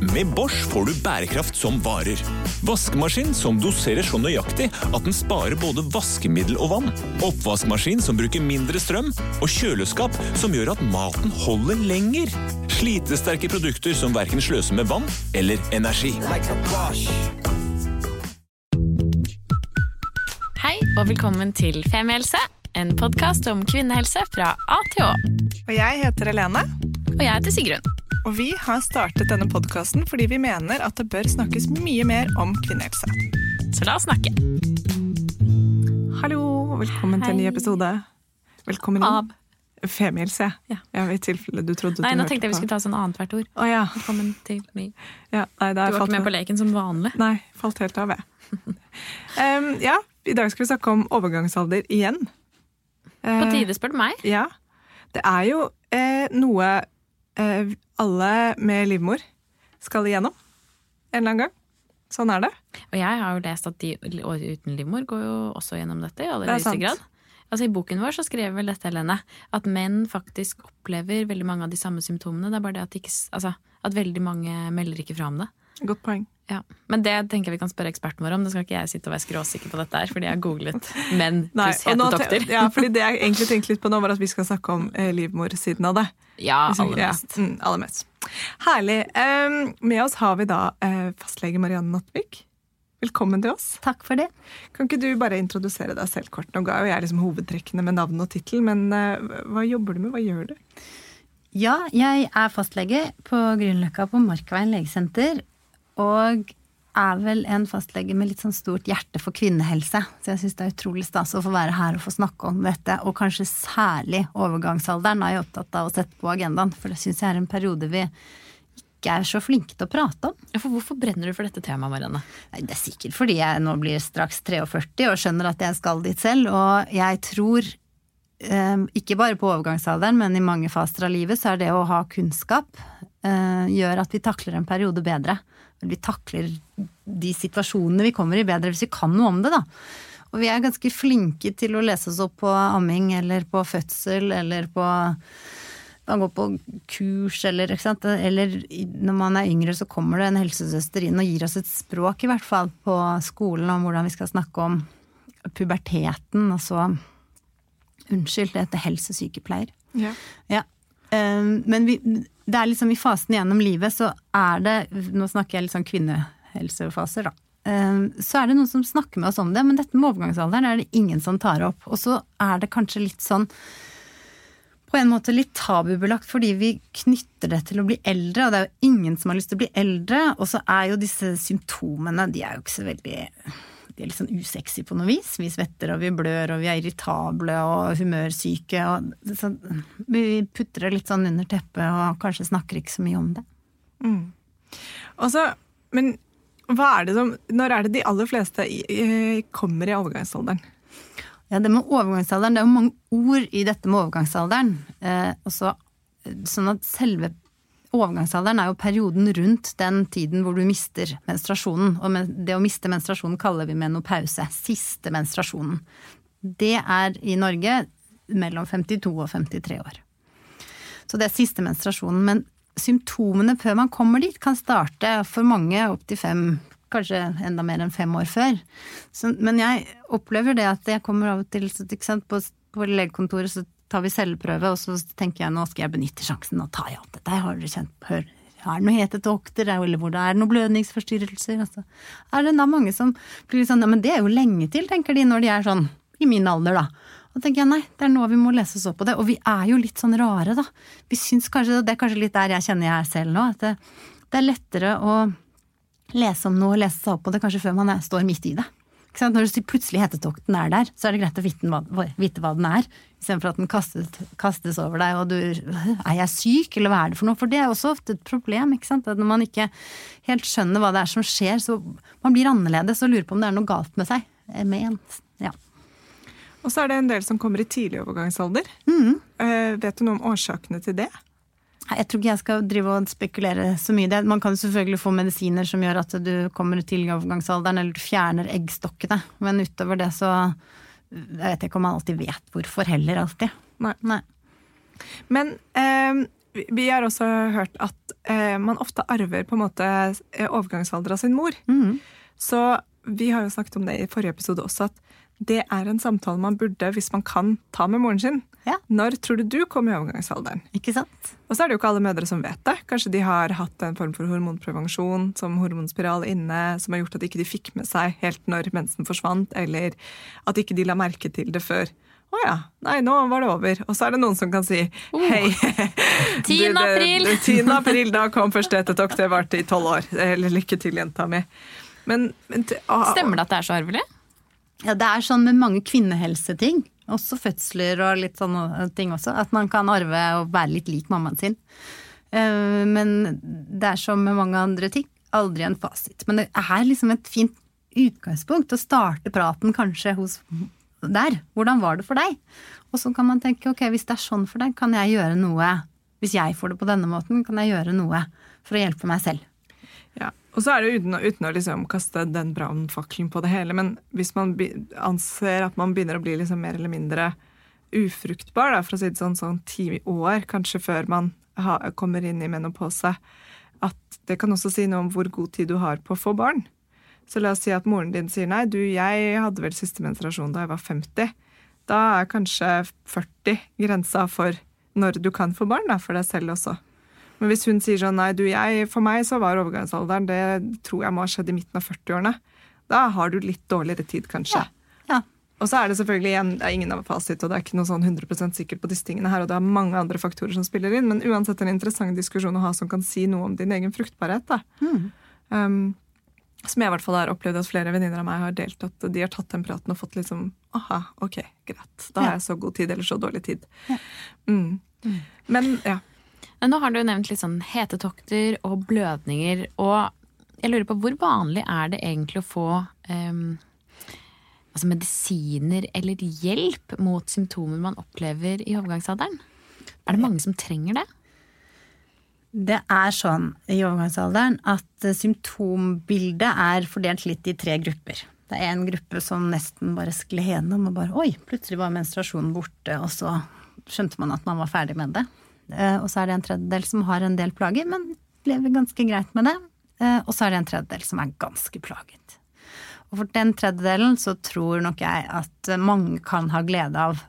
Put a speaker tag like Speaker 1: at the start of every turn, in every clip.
Speaker 1: Med Bosch får du bærekraft som varer. Vaskemaskin som doserer så nøyaktig at den sparer både vaskemiddel og vann. Oppvaskmaskin som bruker mindre strøm. Og kjøleskap som gjør at maten holder lenger. Slitesterke produkter som verken sløser med vann eller energi.
Speaker 2: Hei og velkommen til Femihelse, en podkast om kvinnehelse fra A til Å.
Speaker 3: Og jeg heter Helene,
Speaker 2: Og jeg heter Sigrun.
Speaker 3: og vi har startet denne podkasten fordi vi mener at det bør snakkes mye mer om kvinnehelse.
Speaker 2: Så la oss snakke.
Speaker 3: Hallo, velkommen til en ny episode. Velkommen inn.
Speaker 2: Av.
Speaker 3: Femihelse.
Speaker 2: Ja.
Speaker 3: ja. I tilfelle du trodde
Speaker 2: Nei,
Speaker 3: du
Speaker 2: nå tenkte jeg vi skulle ta sånn annethvert ord.
Speaker 3: Å ja.
Speaker 2: Velkommen til ny.
Speaker 3: ja. Nei,
Speaker 2: Du var
Speaker 3: falt
Speaker 2: ikke med på leken som vanlig.
Speaker 3: Nei, falt helt av, jeg. um, ja, i dag skal vi snakke om overgangsalder igjen.
Speaker 2: På
Speaker 3: Eh,
Speaker 2: tide, spør du meg.
Speaker 3: Ja. Det er jo eh, noe eh, alle med livmor skal igjennom en eller annen gang. Sånn er det.
Speaker 2: Og jeg har jo lest at de uten livmor går jo også gjennom dette i aller
Speaker 3: er
Speaker 2: høyeste grad. Altså I boken vår så skrev vel dette, Helene, at menn faktisk opplever veldig mange av de samme symptomene. Det er bare det at, ikke, altså, at veldig mange melder ikke fra om det.
Speaker 3: Godt poeng.
Speaker 2: Ja. Men det tenker jeg vi kan spørre eksperten vår om. Det skal ikke jeg sitte og være skråsikker på dette her, fordi jeg har googlet menn pluss
Speaker 3: og nå
Speaker 2: hete
Speaker 3: te-
Speaker 2: doktor.
Speaker 3: Ja, fordi det jeg egentlig tenkte litt på nå, var at vi skal snakke om eh, livmorsiden av det.
Speaker 2: Ja, aller
Speaker 3: Ja,
Speaker 2: mest.
Speaker 3: mm, aller mest. Herlig. Um, med oss har vi da eh, fastlege Marianne Nattvik. Velkommen til oss.
Speaker 4: Takk for det.
Speaker 3: Kan ikke du bare introdusere deg selv kort? Nå ga jo jeg liksom hovedtrekkene med navn og tittel, men uh, hva jobber du med? Hva gjør du?
Speaker 4: Ja, jeg er fastlege på Grünerløkka på Markveien legesenter. Og er vel en fastlege med litt sånn stort hjerte for kvinnehelse. Så jeg syns det er utrolig stas å få være her og få snakke om dette. Og kanskje særlig overgangsalderen er jeg opptatt av å sette på agendaen. For det syns jeg er en periode vi ikke er så flinke til å prate om.
Speaker 2: Ja, for hvorfor brenner du for dette temaet, Marianne?
Speaker 4: Nei, Det er sikkert fordi jeg nå blir straks 43 og skjønner at jeg skal dit selv. Og jeg tror, eh, ikke bare på overgangsalderen, men i mange faser av livet, så er det å ha kunnskap eh, gjør at vi takler en periode bedre. Vi takler de situasjonene vi kommer i bedre hvis vi kan noe om det, da. Og vi er ganske flinke til å lese oss opp på amming eller på fødsel eller på man går på kurs, eller, ikke sant? eller når man er yngre, så kommer det en helsesøster inn og gir oss et språk, i hvert fall, på skolen om hvordan vi skal snakke om puberteten, og så Unnskyld, det heter helsesykepleier.
Speaker 3: Ja.
Speaker 4: Ja. Um, men vi, det er liksom i fasen gjennom livet, så er det Nå snakker jeg litt sånn kvinnehelsefaser, da. Um, så er det noen som snakker med oss om det, men dette med overgangsalderen er det ingen som tar opp. Og så er det kanskje litt sånn på en måte litt tabubelagt fordi vi knytter det til å bli eldre, og det er jo ingen som har lyst til å bli eldre. Og så er jo disse symptomene, de er jo ikke så veldig De er litt sånn usexy på noe vis. Vi svetter og vi blør og vi er irritable og humørsyke og så Vi putter det litt sånn under teppet og kanskje snakker ikke så mye om det.
Speaker 3: Mm. Også, men hva er det som, når er det de aller fleste kommer i overgangsalderen?
Speaker 4: Ja, det med overgangsalderen, det er jo mange ord i dette med overgangsalderen. Eh, også, sånn at selve overgangsalderen er jo perioden rundt den tiden hvor du mister menstruasjonen. Og det å miste menstruasjonen kaller vi menopause. Siste menstruasjonen. Det er i Norge mellom 52 og 53 år. Så det er siste menstruasjonen. Men symptomene før man kommer dit, kan starte for mange opptil fem, kanskje enda mer enn fem år før. Så, men jeg opplever det at jeg kommer av og til sant, på, på legekontoret, så tar vi celleprøve, og så tenker jeg nå skal jeg benytte sjansen og tar jeg alt dette. Har dere kjent hør, er det noe hetet dokter, eller hvor det er noen blødningsforstyrrelser? Altså. Er det da mange som blir sånn, ja men det er jo lenge til, tenker de når de er sånn i min alder, da. Og tenker jeg nei, det er nå vi må lese oss opp på det. Og vi er jo litt sånn rare, da. Vi syns kanskje, og det er kanskje litt der jeg kjenner jeg er selv nå, at det, det er lettere å lese om noe og lese seg opp på det kanskje før man er, står midt i det. Når du sier plutselig hetetokten er der, så er det greit å vite hva, vite hva den er, istedenfor at den kastes, kastes over deg og du Er jeg syk, eller hva er det for noe? For det er også ofte et problem, ikke sant. At når man ikke helt skjønner hva det er som skjer, så man blir annerledes og lurer på om det er noe galt med seg. Med en. Ja.
Speaker 3: Og så er det en del som kommer i tidlig overgangsalder. Eh, vet du noe om årsakene til det?
Speaker 4: Jeg tror ikke jeg skal drive og spekulere så mye i det. Man kan selvfølgelig få medisiner som gjør at du kommer til overgangsalderen, eller du fjerner eggstokkene. Men utover det så jeg vet ikke om man alltid vet hvorfor heller, alltid.
Speaker 3: Nei.
Speaker 4: Nei.
Speaker 3: Men eh, vi, vi har også hørt at eh, man ofte arver på en måte eh, overgangsalder av sin mor.
Speaker 4: Mm.
Speaker 3: Så vi har jo snakket om det i forrige episode også, at det er en samtale man burde, hvis man kan, ta med moren sin.
Speaker 4: Ja.
Speaker 3: Når tror du du kom i overgangsalderen?
Speaker 4: Ikke sant?
Speaker 3: Og så er det jo ikke alle mødre som vet det. Kanskje de har hatt en form for hormonprevensjon som hormonspiral inne, som har gjort at ikke de fikk med seg helt når mensen forsvant, eller at ikke de la merke til det før. Å ja, nei, nå var det over. Og så er det noen som kan si hei.
Speaker 2: 10.
Speaker 3: Du, det-
Speaker 2: april.
Speaker 3: det- 10. april, da kom første etetokk. Det varte i tolv år. Eller lykke til, jenta mi. Men, men t- ah,
Speaker 2: Stemmer det at det er så arvelig?
Speaker 4: Ja, det er sånn med mange kvinnehelseting, også fødsler og litt sånne ting også, at man kan arve og være litt lik mammaen sin. Eh, Men det er som med mange andre ting, aldri en fasit. Men det er liksom et fint utgangspunkt å starte praten kanskje hos der. Hvordan var det for deg? Og så kan man tenke ok, hvis det er sånn for deg, kan jeg gjøre noe Hvis jeg får det på denne måten, kan jeg gjøre noe for å hjelpe meg selv.
Speaker 3: Og så er det uten, uten å liksom kaste den brannfakkelen på det hele, men hvis man anser at man begynner å bli liksom mer eller mindre ufruktbar, da, for å si det sånn, sånn ti år, kanskje før man ha, kommer inn i menopause, at det kan også si noe om hvor god tid du har på å få barn. Så la oss si at moren din sier nei, du, jeg hadde vel siste menstruasjon da jeg var 50. Da er kanskje 40 grensa for når du kan få barn, da, for deg selv også. Men hvis hun sier sånn nei, du, jeg, for meg så var overgangsalderen det tror jeg må ha skjedd i midten av 40-årene. Da har du litt dårligere tid, kanskje.
Speaker 4: Ja.
Speaker 3: Og så er det selvfølgelig igjen, det er ingen av fasit, og det er ikke noe sånn 100% sikkert på disse tingene her, og det er mange andre faktorer som spiller inn, men uansett en interessant diskusjon å ha som kan si noe om din egen fruktbarhet. da. Um, som jeg i hvert fall har opplevd at flere venninner av meg har delt, at de har tatt den praten og fått liksom aha, ok, greit, da har jeg så god tid eller så dårlig tid. Mm. Men ja.
Speaker 2: Men nå har du nevnt litt sånn hetetokter og blødninger, og jeg lurer på hvor vanlig er det egentlig å få um, altså medisiner eller hjelp mot symptomer man opplever i overgangsalderen? Er det mange som trenger det?
Speaker 4: Det er sånn i overgangsalderen at eh, symptombildet er fordelt litt i tre grupper. Det er en gruppe som nesten bare skled gjennom og bare oi, plutselig var menstruasjonen borte, og så skjønte man at man var ferdig med det. Eh, Og så er det en tredjedel som har en del plager, men lever ganske greit med det. Eh, Og så er det en tredjedel som er ganske plaget. Og for den tredjedelen så tror nok jeg at mange kan ha glede av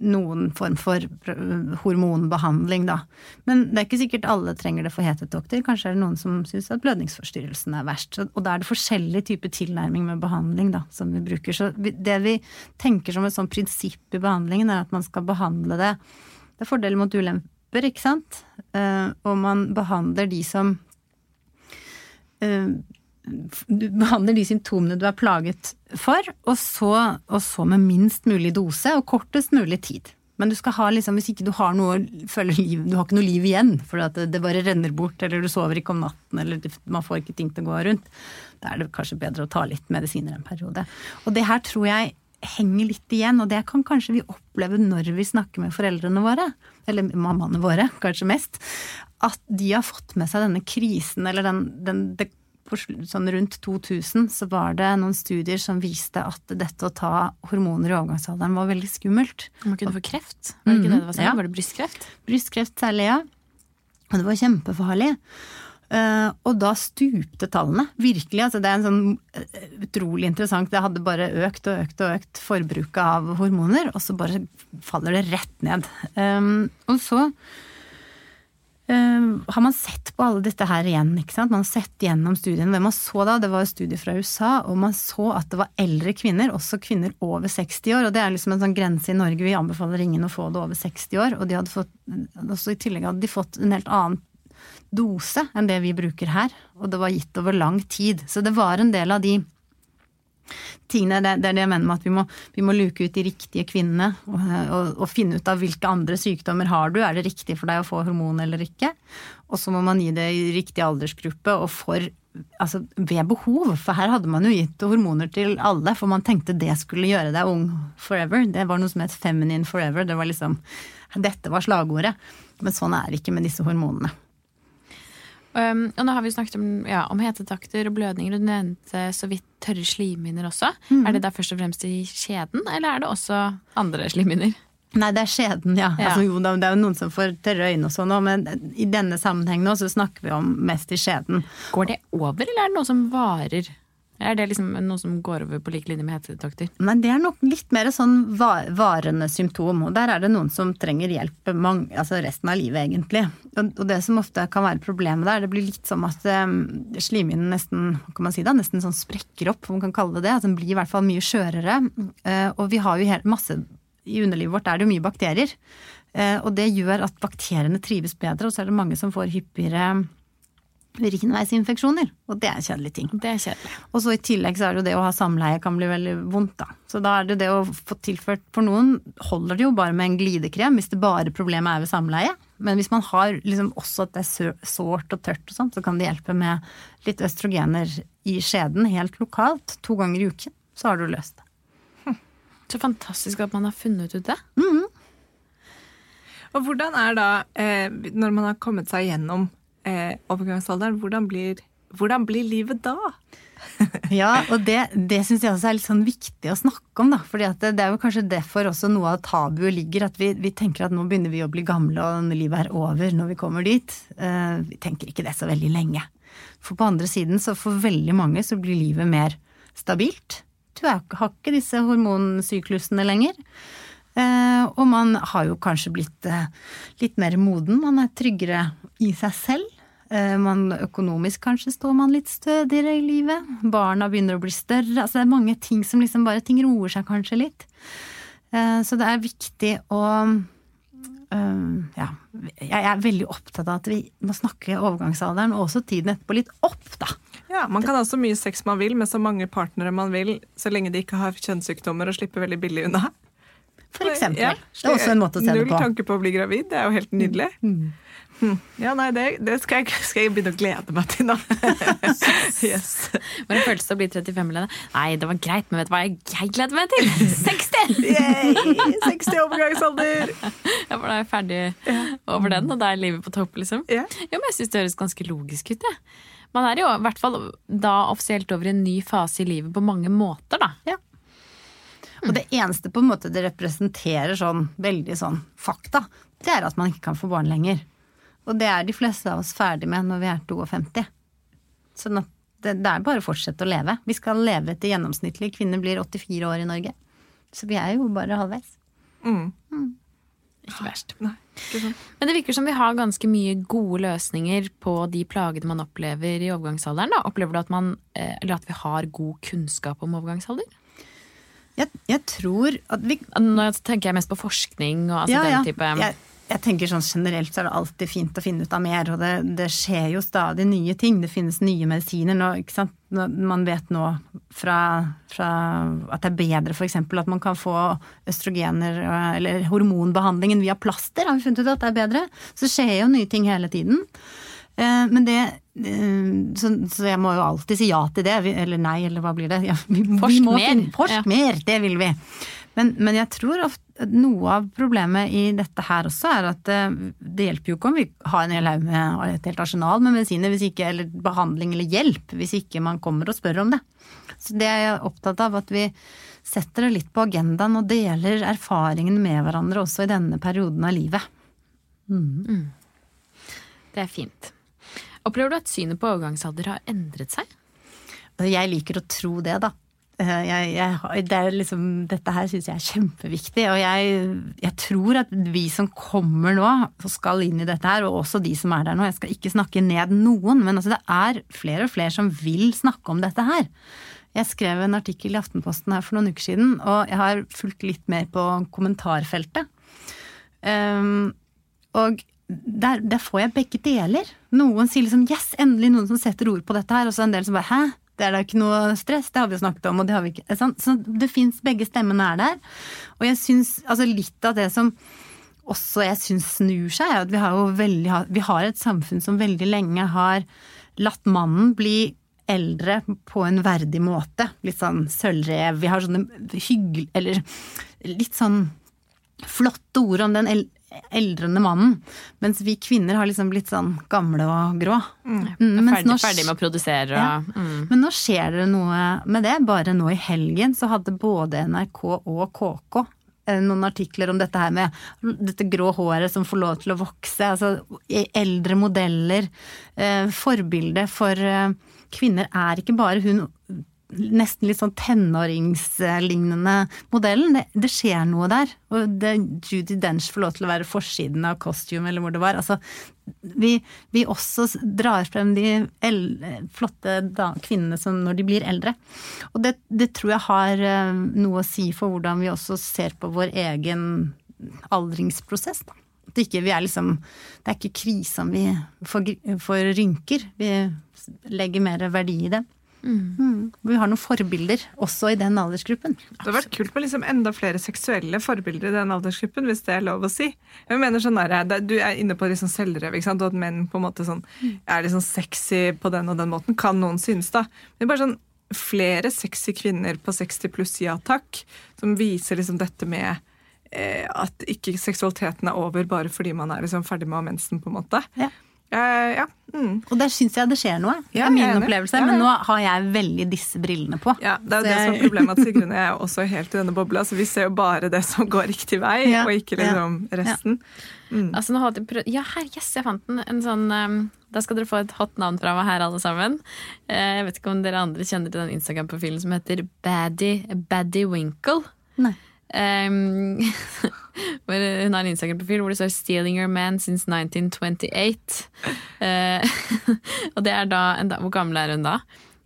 Speaker 4: noen form for øh, hormonbehandling, da. Men det er ikke sikkert alle trenger det for hetetokter. Kanskje er det noen som syns at blødningsforstyrrelsen er verst. Og da er det forskjellig type tilnærming med behandling da, som vi bruker. Så det vi tenker som et sånt prinsipp i behandlingen, er at man skal behandle det Det er fordeler mot ulemper, ikke sant? Eh, og man behandler de som eh, du behandler de symptomene du er plaget for, og så, og så med minst mulig dose og kortest mulig tid. Men du skal ha liksom, hvis ikke du har noe føler liv, du har ikke noe liv igjen, for det, det bare renner bort, eller du sover ikke om natten, eller man får ikke ting til å gå rundt, da er det kanskje bedre å ta litt medisiner en periode. Og det her tror jeg henger litt igjen, og det kan kanskje vi oppleve når vi snakker med foreldrene våre, eller mammaene våre, kanskje mest, at de har fått med seg denne krisen, eller den, den det, sånn rundt 2000 så var det noen studier som viste at dette å ta hormoner i overgangsalderen var veldig skummelt.
Speaker 2: Man kunne få kreft? Var det ikke det det var
Speaker 4: Ja.
Speaker 2: Var det brystkreft?
Speaker 4: Brystkreft særlig, ja. Og det var kjempefarlig. Eh, og da stupte tallene. Virkelig. altså Det er en sånn eh, utrolig interessant Det hadde bare økt og økt og økt forbruket av hormoner, og så bare faller det rett ned. Um, og så eh, har man sett på alle dette her igjen. ikke sant? Man har sett gjennom studiene. Det man så da, det var studier fra USA, og man så at det var eldre kvinner, også kvinner over 60 år. Og det er liksom en sånn grense i Norge. Vi anbefaler ingen å få det over 60 år. Og de hadde fått, også i tillegg hadde de fått en helt annen dose enn det vi bruker her. Og det var gitt over lang tid. Så det var en del av de tingene, det, det er det jeg mener med at vi må, vi må luke ut de riktige kvinnene og, og, og finne ut av hvilke andre sykdommer har du, er det riktig for deg å få hormon eller ikke? Og så må man gi det i riktig aldersgruppe og for Altså ved behov, for her hadde man jo gitt hormoner til alle, for man tenkte det skulle gjøre deg ung forever. Det var noe som het feminine forever. Det var liksom Dette var slagordet. Men sånn er det ikke med disse hormonene.
Speaker 2: Um, og nå har vi snakket om, ja, om hetetakter og blødninger, og du nevnte så vidt tørre slimhinner også. Er det da først og fremst i skjeden, eller er det også andre slimhinner?
Speaker 4: Nei, det er skjeden, ja.
Speaker 2: Ja.
Speaker 4: Altså, jo, det er jo noen som får tørre øyne og sånn men i denne sammenhengen nå så snakker vi om mest i skjeden.
Speaker 2: Går det over, eller er det noe som varer? Er det liksom noe som går over på lik linje med hetetokter?
Speaker 4: Nei, det er nok litt mer sånn varende symptom, og der er det noen som trenger hjelp mange, altså resten av livet, egentlig. Og, det som ofte kan være problemet der, det blir litt som at um, slimhinnen nesten, kan man si det, nesten sånn sprekker opp, om man kan kalle det det. At den blir i hvert fall mye skjørere. Eh, og vi har jo masse I underlivet vårt er det jo mye bakterier. Eh, og det gjør at bakteriene trives bedre, og så er det mange som får hyppigere urinveisinfeksjoner. Og det er en kjedelig ting.
Speaker 2: Det er kjedelig.
Speaker 4: Og så i tillegg så er det jo det å ha samleie kan bli veldig vondt, da. Så da er det det å få tilført For noen holder det jo bare med en glidekrem hvis det bare problemet er ved samleie. Men hvis man har liksom også at det er sårt og tørt og sånn, så kan det hjelpe med litt østrogener i skjeden helt lokalt to ganger i uken. Så har du løst det.
Speaker 2: Så fantastisk at man har funnet ut det.
Speaker 3: Og hvordan er da, eh, når man har kommet seg gjennom eh, overgangsalderen, hvordan blir, hvordan blir livet da?
Speaker 4: Ja, og det, det syns jeg også er litt sånn viktig å snakke om, da. fordi det, det er jo kanskje derfor også noe av tabuet ligger. At vi, vi tenker at nå begynner vi å bli gamle og livet er over når vi kommer dit. Eh, vi tenker ikke det så veldig lenge. For på andre siden, så for veldig mange så blir livet mer stabilt. Du har ikke disse hormonsyklusene lenger. Eh, og man har jo kanskje blitt eh, litt mer moden. Man er tryggere i seg selv. Eh, man, økonomisk kanskje står man litt stødigere i livet. Barna begynner å bli større. Altså det er mange ting som liksom bare Ting roer seg kanskje litt. Så det er viktig å ja, jeg er veldig opptatt av at vi må snakke overgangsalderen og også tiden etterpå litt opp, da.
Speaker 3: Ja, Man kan ha så mye sex man vil med så mange partnere man vil, så lenge de ikke har kjønnssykdommer og slipper veldig billig unna.
Speaker 4: For eksempel.
Speaker 3: Ja,
Speaker 4: det er også en måte å se det på.
Speaker 3: Null tanke på å bli gravid. Det er jo helt nydelig. Mm. Ja, nei, det, det skal, jeg, skal jeg begynne å glede meg til nå. yes.
Speaker 2: Føles det å bli 35, eller Nei, det var greit, men vet du hva jeg, jeg gleder meg til? 60!
Speaker 3: Yay! 60 overgangsalder!
Speaker 2: Ja, for da er jeg ferdig over den, og da er livet på topp, liksom.
Speaker 3: Ja.
Speaker 2: Jo, men jeg syns det høres ganske logisk ut, jeg. Man er jo i hvert fall da offisielt over i en ny fase i livet på mange måter, da.
Speaker 4: Ja. Og det eneste på en måte det representerer sånn veldig sånn fakta, det er at man ikke kan få barn lenger. Og det er de fleste av oss ferdig med når vi er 52. Sånn at det, det er bare å fortsette å leve. Vi skal leve til gjennomsnittlig. Kvinner blir 84 år i Norge. Så vi er jo bare halvveis.
Speaker 3: Mm.
Speaker 2: Ikke verst.
Speaker 3: Nei, ikke.
Speaker 2: Men det virker som vi har ganske mye gode løsninger på de plagene man opplever i overgangsalderen. Da. Opplever du at, man, eh, eller at vi har god kunnskap om overgangsalder?
Speaker 4: Jeg, jeg tror at vi
Speaker 2: Nå tenker jeg mest på forskning og altså den type
Speaker 4: Jeg, jeg tenker sånn Generelt så er det alltid fint å finne ut av mer, og det, det skjer jo stadig nye ting. Det finnes nye medisiner nå. ikke sant? Man vet nå fra, fra at det er bedre f.eks. at man kan få østrogener øh, eller hormonbehandlingen via plaster. Har vi funnet ut at det er bedre? Så skjer jo nye ting hele tiden. Eh, Men det eh, så, så jeg må jo alltid si ja til det. Eller nei, eller hva blir det? Ja, vi, vi
Speaker 2: Forsk
Speaker 4: må
Speaker 2: mer.
Speaker 4: finne- Forsk
Speaker 2: Ja.
Speaker 4: mer, det vil vi. Men, men jeg tror ofte at noe av problemet i dette her også er at eh, det hjelper jo ikke om vi har en hel haug med et helt arsenal med medisiner hvis ikke, eller behandling eller hjelp, hvis ikke man kommer og spør om det. Så det er jeg opptatt av, at vi setter det litt på agendaen og deler erfaringene med hverandre også i denne perioden av livet.
Speaker 2: Det er fint. Opplever du at synet på overgangsalder har endret seg?
Speaker 4: Jeg liker å tro det, da. Eh, Jeg, jeg, det liksom, dette her syns jeg er kjempeviktig, og jeg, jeg tror at vi som kommer nå som skal inn i dette her, og også de som er der nå, jeg skal ikke snakke ned noen, men altså det er flere og flere som vil snakke om dette her. Jeg skrev en artikkel i Aftenposten her for noen uker siden, og jeg har fulgt litt mer på kommentarfeltet. Um, og der, der får jeg begge deler. Noen sier liksom 'yes, endelig noen som setter ord på dette her', og så en del som bare 'hæ, det er da ikke noe stress', det har vi jo snakket om, og det har vi ikke. Sant? Så det fins begge stemmene er der. Og jeg syns altså litt av det som også jeg syns snur seg, er at vi har jo veldig Vi har et samfunn som veldig lenge har latt mannen bli eldre på en verdig måte. Litt sånn sølvrev. Vi har sånne hyggel... Eller litt sånn flotte ord om den eldrende mannen. Mens vi kvinner har liksom blitt sånn gamle og grå. Mm, Mm,
Speaker 2: Ferdig,
Speaker 4: nå-
Speaker 2: ferdig med å produsere
Speaker 4: Ja.
Speaker 2: mm.
Speaker 4: Men nå skjer det noe med det. Bare nå i helgen så hadde både NRK og KK eh, noen artikler om dette her med dette grå håret som får lov til å vokse. Altså eldre modeller. Eh, forbilde for eh, kvinner er ikke bare hun nesten litt sånn tenåringslignende modellen. Det, det, skjer noe der. Og det, Judy Dench får lov til å være forsiden av Costume, eller hvor det var. Altså, vi, vi også drar frem de el, flotte da, kvinnene som når de blir eldre. Og det, det, tror jeg har uh, noe å si for hvordan vi også ser på vår egen aldringsprosess. Da. Det, ikke er liksom Det er ikke krise om vi får, får rynker. Vi legger mer verdi i det. Mm. Mm. Vi har noen forbilder også i den aldersgruppen.
Speaker 3: Det har vært kult med liksom enda flere seksuelle forbilder i den aldersgruppen, hvis det er lov å si. Jeg mener sånn der, Du er inne på liksom selvrev, og at menn på en måte sånn, er liksom sexy på den og den måten. Kan noen synes, da. Men bare sånn flere sexy kvinner på 60 pluss ja takk, som viser liksom dette med eh, at ikke seksualiteten er over bare fordi man er liksom ferdig med mensen, på en måte. Ja. Eh, ja.
Speaker 4: Mm. Og der syns jeg det skjer noe. det er min opplevelse. Ja, ja. Men nå har jeg veldig disse brillene på.
Speaker 3: Ja, Det er jo det som er problemet, at Sigrun og jeg er også helt i denne bobla. Så vi ser jo bare det som går riktig vei, og ikke liksom resten.
Speaker 2: Mm. Altså, nå hadde jeg prøvd Ja, her, yes, jeg fant den. En sånn um, Da skal dere få et hot navn fra meg her, alle sammen. Uh, jeg vet ikke om dere andre kjenner til den Instagram-profilen som heter Baddy, Baddy Winkle. Nei. Um, hun har en Instagram-profil hvor det står 'Stealing your man since 1928'. Uh, eh, og det er da, Hvor gammel er hun da?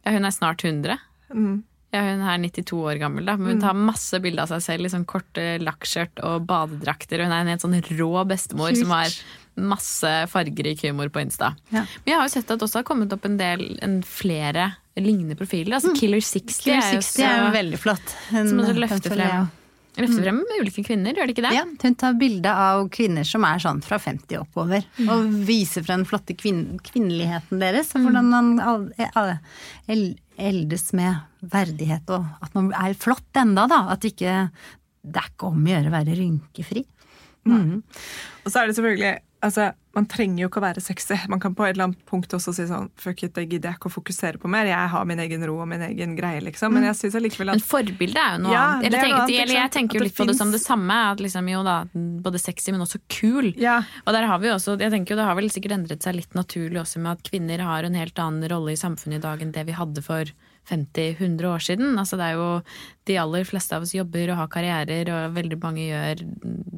Speaker 2: Ja, hun er snart 100. Mm. Ja, hun er 92 år gammel, da. Men hun mm. tar masse bilder av seg selv i sånn korte lakkskjørt og badedrakter. Hun er en helt sånn rå bestemor Kult. som har masse fargerik humor på Insta. Ja. Men jeg har jo sett at det også har kommet opp en del en flere lignende profiler. Altså mm. Killer 60,
Speaker 4: Killer 60 er, jo så, er jo veldig flott.
Speaker 2: Hun, som også løfter frem Løfter frem mm. ulike kvinner, gjør det ikke det?
Speaker 4: Ja, hun tar bilde av kvinner som er sånn fra 50 oppover. Mm. Og viser frem den flotte kvin kvinneligheten deres, og hvordan man eldes med verdighet, og at man er flott enda, da. At ikke, det er ikke om å gjøre å være rynkefri.
Speaker 3: Mm. Og så er det selvfølgelig altså, Man trenger jo ikke å være sexy. Man kan på et eller annet punkt også si sånn Fuck it, det gidder jeg ikke å fokusere på mer. Jeg har min egen ro og min egen greie, liksom. Men jeg synes allikevel
Speaker 2: at Men forbildet er jo noe ja, annet. Eller, tenker, eller jeg tenker jo litt på det som det samme. At liksom, jo da, Både sexy, men også kul. Ja. Og der har vi også, jeg tenker jo Det har vel sikkert endret seg litt naturlig også med at kvinner har en helt annen rolle i samfunnet i dag enn det vi hadde for 50-100 år siden. Altså det er jo De aller fleste av oss jobber og har karrierer, og veldig mange gjør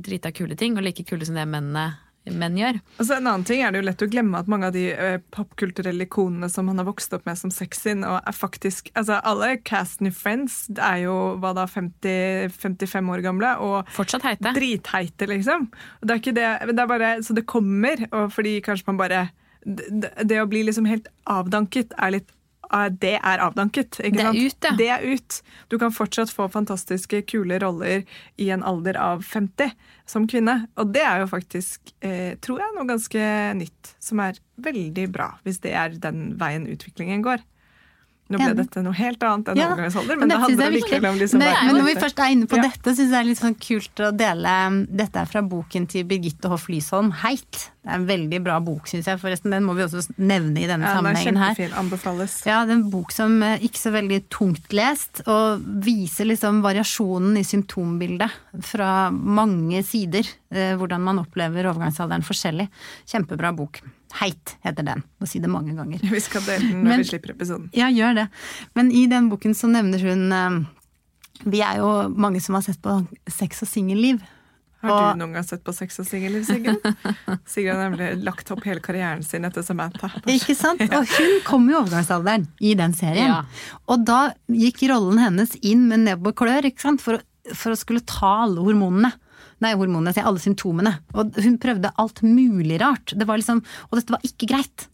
Speaker 2: drita kule ting, og like kule som det mennene menn gjør.
Speaker 3: Altså, en annen ting er det jo lett å glemme at mange av de uh, popkulturelle ikonene som han har vokst opp med som sexy, og er faktisk altså Alle casten i Friends er jo hva da, 50, 55 år gamle og
Speaker 2: Fortsatt heite.
Speaker 3: dritheite, liksom. Og det er ikke det, det er bare, så det kommer, og fordi kanskje man bare det, det å bli liksom helt avdanket er litt det er avdanket.
Speaker 2: det er ut, ja.
Speaker 3: Det er ut. Du kan fortsatt få fantastiske, kule roller i en alder av 50 som kvinne. Og det er jo faktisk, eh, tror jeg, noe ganske nytt. Som er veldig bra, hvis det er den veien utviklingen går. Nå ble dette noe helt annet enn ja, overgangsalder, men, men det handler likevel om liksom
Speaker 4: men, men når vi først er inne på ja. dette, syns jeg det er litt sånn kult å dele Dette er fra boken til Birgitte Hoff Lysholm, 'Heit'. Det er en veldig bra bok, syns jeg. Forresten, den må vi også nevne i denne ja, sammenhengen her.
Speaker 3: Kjempefin, anbefales.
Speaker 4: Ja, det er en bok som er ikke så veldig tungt lest, og viser liksom variasjonen i symptombildet fra mange sider. Eh, hvordan man opplever overgangsalderen forskjellig. Kjempebra bok. Heit heter den. Må si det mange ganger.
Speaker 3: Vi skal dele den når Men, vi slipper episoden.
Speaker 4: Ja, gjør det. Men i den boken så nevner hun eh, Vi er jo mange som har sett på sex og singelliv.
Speaker 3: Har og, du noen gang sett på sex og singelliv, Sigrid? Sigrid har nemlig lagt opp hele karrieren sin etter Samantha.
Speaker 4: Ikke sant? Og hun kom i overgangsalderen i den serien. Ja. Og da gikk rollen hennes inn med nebb og klør ikke sant? For, for å skulle ta alle hormonene. Nei, hormonene, sier alle symptomene. Og hun prøvde alt mulig rart. Det var liksom, og dette var ikke greit.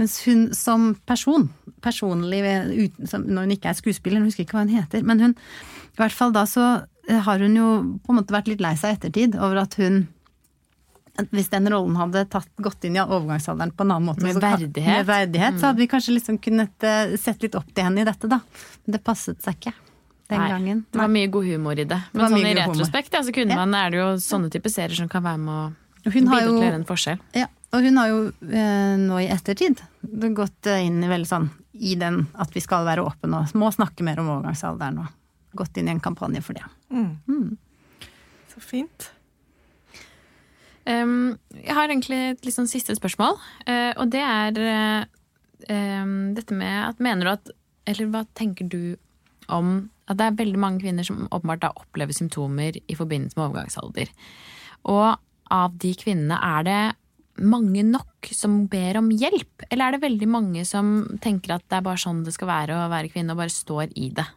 Speaker 4: Mens hun som person, personlig når hun ikke er skuespiller, hun husker ikke hva hun heter, men hun I hvert fall da så har hun jo på en måte vært litt lei seg i ettertid over at hun hvis den rollen hadde tatt, gått inn i overgangsalderen på en annen måte,
Speaker 2: med verdighet,
Speaker 4: med verdighet mm. så hadde vi kanskje liksom kunnet eh, sett litt opp til henne i dette, da. Men det passet seg ikke den Nei, gangen.
Speaker 2: Det var mye god humor i det. Men det sånn i retrospekt ja, så kunne man, er det jo sånne type serier som kan være med å bidra til å gjøre en forskjell.
Speaker 4: Ja, og hun har jo eh, nå i ettertid gått inn i veldig sånn i den at vi skal være åpne og må snakke mer om overgangsalderen og gått inn i en kampanje for det. Mm. Mm.
Speaker 3: Så fint.
Speaker 2: Um, jeg har egentlig et litt sånn siste spørsmål, uh, og det er uh, um, dette med at Mener du at Eller hva tenker du om at det er veldig mange kvinner som åpenbart da opplever symptomer i forbindelse med overgangsalder? Og av de kvinnene, er det mange nok som ber om hjelp? Eller er det veldig mange som tenker at det er bare sånn det skal være å være kvinne, og bare står i det?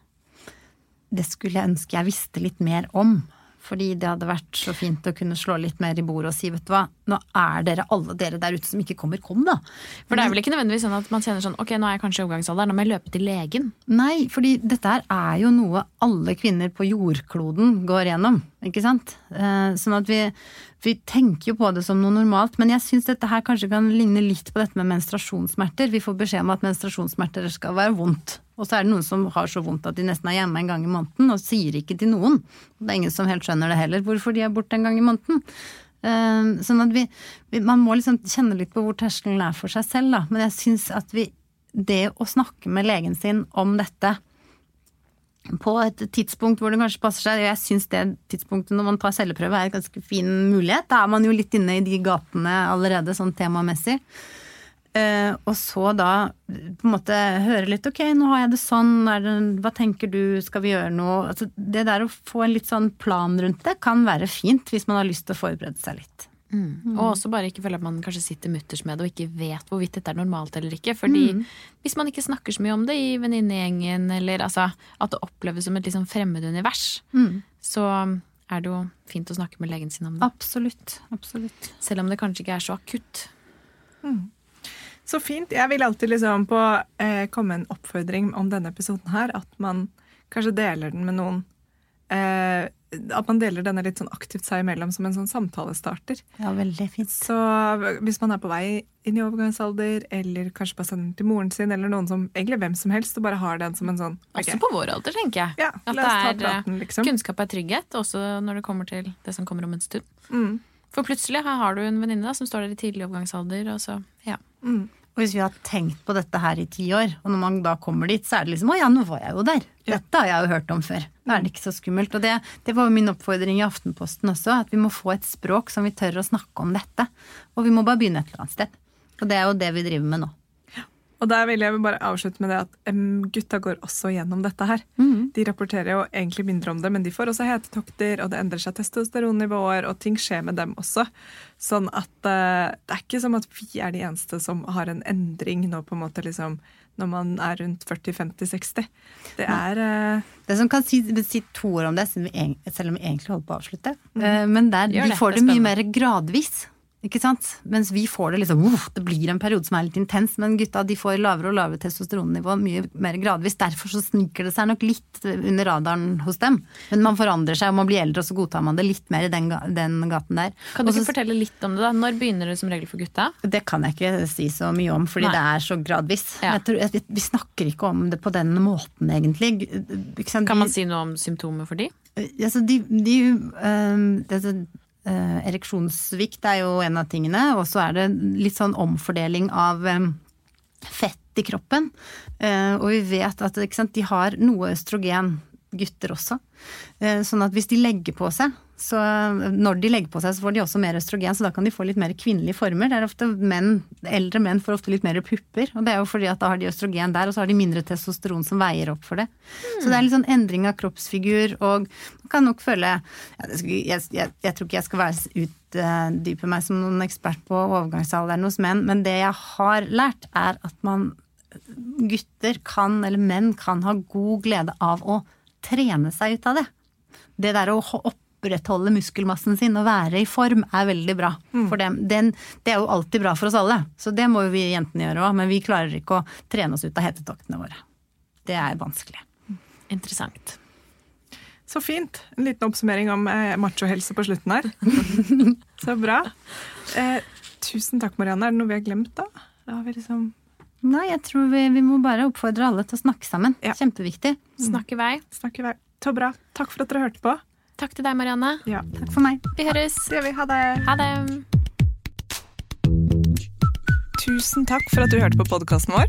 Speaker 4: Det skulle jeg ønske jeg visste litt mer om. Fordi det hadde vært så fint å kunne slå litt mer i bordet og si, vet du hva, nå er dere alle dere der ute som ikke kommer, kom da.
Speaker 2: For det er vel ikke nødvendigvis sånn at man kjenner sånn ok, nå er jeg kanskje i overgangsalderen, nå må jeg løpe til legen.
Speaker 4: Nei, fordi dette her er jo noe alle kvinner på jordkloden går gjennom, ikke sant? Eh, sånn at vi, vi tenker jo på det som noe normalt, men jeg syns dette her kanskje kan ligne litt på dette med menstruasjonssmerter. Vi får beskjed om at menstruasjonssmerter skal være vondt. Og så er det noen som har så vondt at de nesten er hjemme en gang i måneden og sier ikke til noen. Det er ingen som helt skjønner det heller, hvorfor de er borte en gang i måneden. Eh, sånn at vi, Man må liksom kjenne litt på hvor terskelen er for seg selv, da. Men jeg syns at vi Det å snakke med legen sin om dette på et tidspunkt hvor det kanskje passer seg. Jeg syns det tidspunktet når man tar celleprøve er en ganske fin mulighet. Da er man jo litt inne i de gatene allerede, sånn temamessig. Uh, og så da på en måte høre litt ok, nå har jeg det sånn, det, hva tenker du, skal vi gjøre noe? Altså, det der å få en litt sånn plan rundt det kan være fint hvis man har lyst til å forberede seg litt.
Speaker 2: Mm. Og også bare ikke føle at man kanskje sitter mutters med det og ikke vet hvorvidt dette er normalt eller ikke. Fordi mm. hvis man ikke snakker så mye om det i venninnegjengen, eller altså, at det oppleves som et liksom fremmed univers,
Speaker 4: Mm.
Speaker 2: så er det jo fint å snakke med legen sin om det.
Speaker 4: Absolutt. Absolutt.
Speaker 2: Selv om det kanskje ikke er så akutt.
Speaker 3: Så fint. Jeg vil alltid liksom på eh, komme med en oppfordring om denne episoden her, at man kanskje deler den med noen. Eh, at man deler denne litt sånn aktivt seg imellom som en sånn samtalestarter.
Speaker 4: Ja, veldig fint.
Speaker 3: Så hvis man er på vei inn i overgangsalder, eller kanskje bare sender den til moren sin, eller noen som, egentlig hvem som helst, og bare har den som en sånn okay.
Speaker 2: Også på vår alder, tenker jeg.
Speaker 3: Ja,
Speaker 2: At det er,
Speaker 3: praten, liksom.
Speaker 2: Kunnskap er trygghet, også når det kommer til det som kommer om en stund.
Speaker 3: Mm,
Speaker 2: For plutselig her har du en venninne som står der i tidlig overgangsalder, og så ja.
Speaker 3: mm.
Speaker 4: Og hvis vi har tenkt på dette her i ti år, og når man da kommer dit, så er det liksom å ja, nå var jeg jo der. Dette har jeg jo hørt om før. Da er det ikke så skummelt. Og det, det var jo min oppfordring i Aftenposten også, at vi må få et språk som vi tør å snakke om dette. Og vi må bare begynne et eller annet sted. Og det er jo det vi driver med nå.
Speaker 3: Og der vil jeg bare avslutte med det at um, gutta går også gjennom dette her.
Speaker 4: Mm.
Speaker 3: De rapporterer jo egentlig mindre om det, men de får også hetetokter, og det endrer seg testosteronnivåer, og ting skjer med dem også. Sånn at uh, det er ikke som at vi er de eneste som har en endring nå på en måte liksom når man er rundt 40-50-60. Det er uh,
Speaker 4: Det som kan si, si to ord om det, selv om vi egentlig holder på å avslutte. Eh, Men der, de får
Speaker 2: det
Speaker 4: det mye mer gradvis. Ikke sant? Mens vi får det liksom uff, Det blir en periode som er litt intens, men gutta de får lavere og lavere testosteronnivå mye mer gradvis. Derfor så sniker det seg nok litt under radaren hos dem. Men man forandrer seg, og man blir eldre, og så godtar man det litt mer i den, den gaten der.
Speaker 2: Kan du
Speaker 4: Også,
Speaker 2: ikke fortelle litt om det, da? Når begynner det som regel for gutta?
Speaker 4: det kan jeg ikke si så mye om, fordi
Speaker 2: Nei.
Speaker 4: det er så gradvis.
Speaker 2: Ja.
Speaker 4: Tror, vi snakker ikke om det på den måten, egentlig.
Speaker 2: Kan man si noe om symptomer for de?
Speaker 4: Altså, de, de, øhm, det, eh, ereksjonssvikt er jo en av tingene, og så er det litt sånn omfordeling av øhm, fett i kroppen. Eh, og vi vet at sant, de har noe østrogen, gutter også. Eh, sånn at hvis de legger på seg, så når de legger på seg, så får de også mer østrogen, så da kan de få litt mer kvinnelige former. Det er ofte menn, Eldre menn får ofte litt mer pupper, og det er jo fordi at da har de østrogen der, og så har de mindre testosteron som veier opp for det. Så det er litt sånn endring av kroppsfigur, og man kan nok føle jeg, jeg, jeg tror ikke jeg skal være utdype meg som noen ekspert på overgangsalderen hos menn, men det jeg har lært, er at man gutter kan, eller menn kan ha god glede av å trene seg ut av det. Det der å ho- opprettholde muskelmassen sin og være i form er veldig bra for dem. Den, det er jo alltid bra for oss alle, så det må jo vi jentene gjøre òg, men vi klarer ikke å trene oss ut av hetetoktene våre. Det er vanskelig.
Speaker 2: Interessant.
Speaker 3: så fint. En liten oppsummering om eh, machohelse på slutten her. så bra. Eh, tusen takk, Marianne. Er det noe vi har glemt, da? da har vi liksom
Speaker 4: Nei, jeg tror vi, vi må bare oppfordre alle til å snakke sammen.
Speaker 3: Ja.
Speaker 4: Kjempeviktig.
Speaker 2: Snakk i vei.
Speaker 3: snakke i vei. Så bra. Takk for at dere hørte på.
Speaker 2: Takk til deg, Marianne.
Speaker 3: Ja,
Speaker 4: Takk for meg.
Speaker 2: Vi høres.
Speaker 3: det gjør vi. Ha det.
Speaker 2: Ha det.
Speaker 3: Tusen takk for at du hørte på podkasten vår.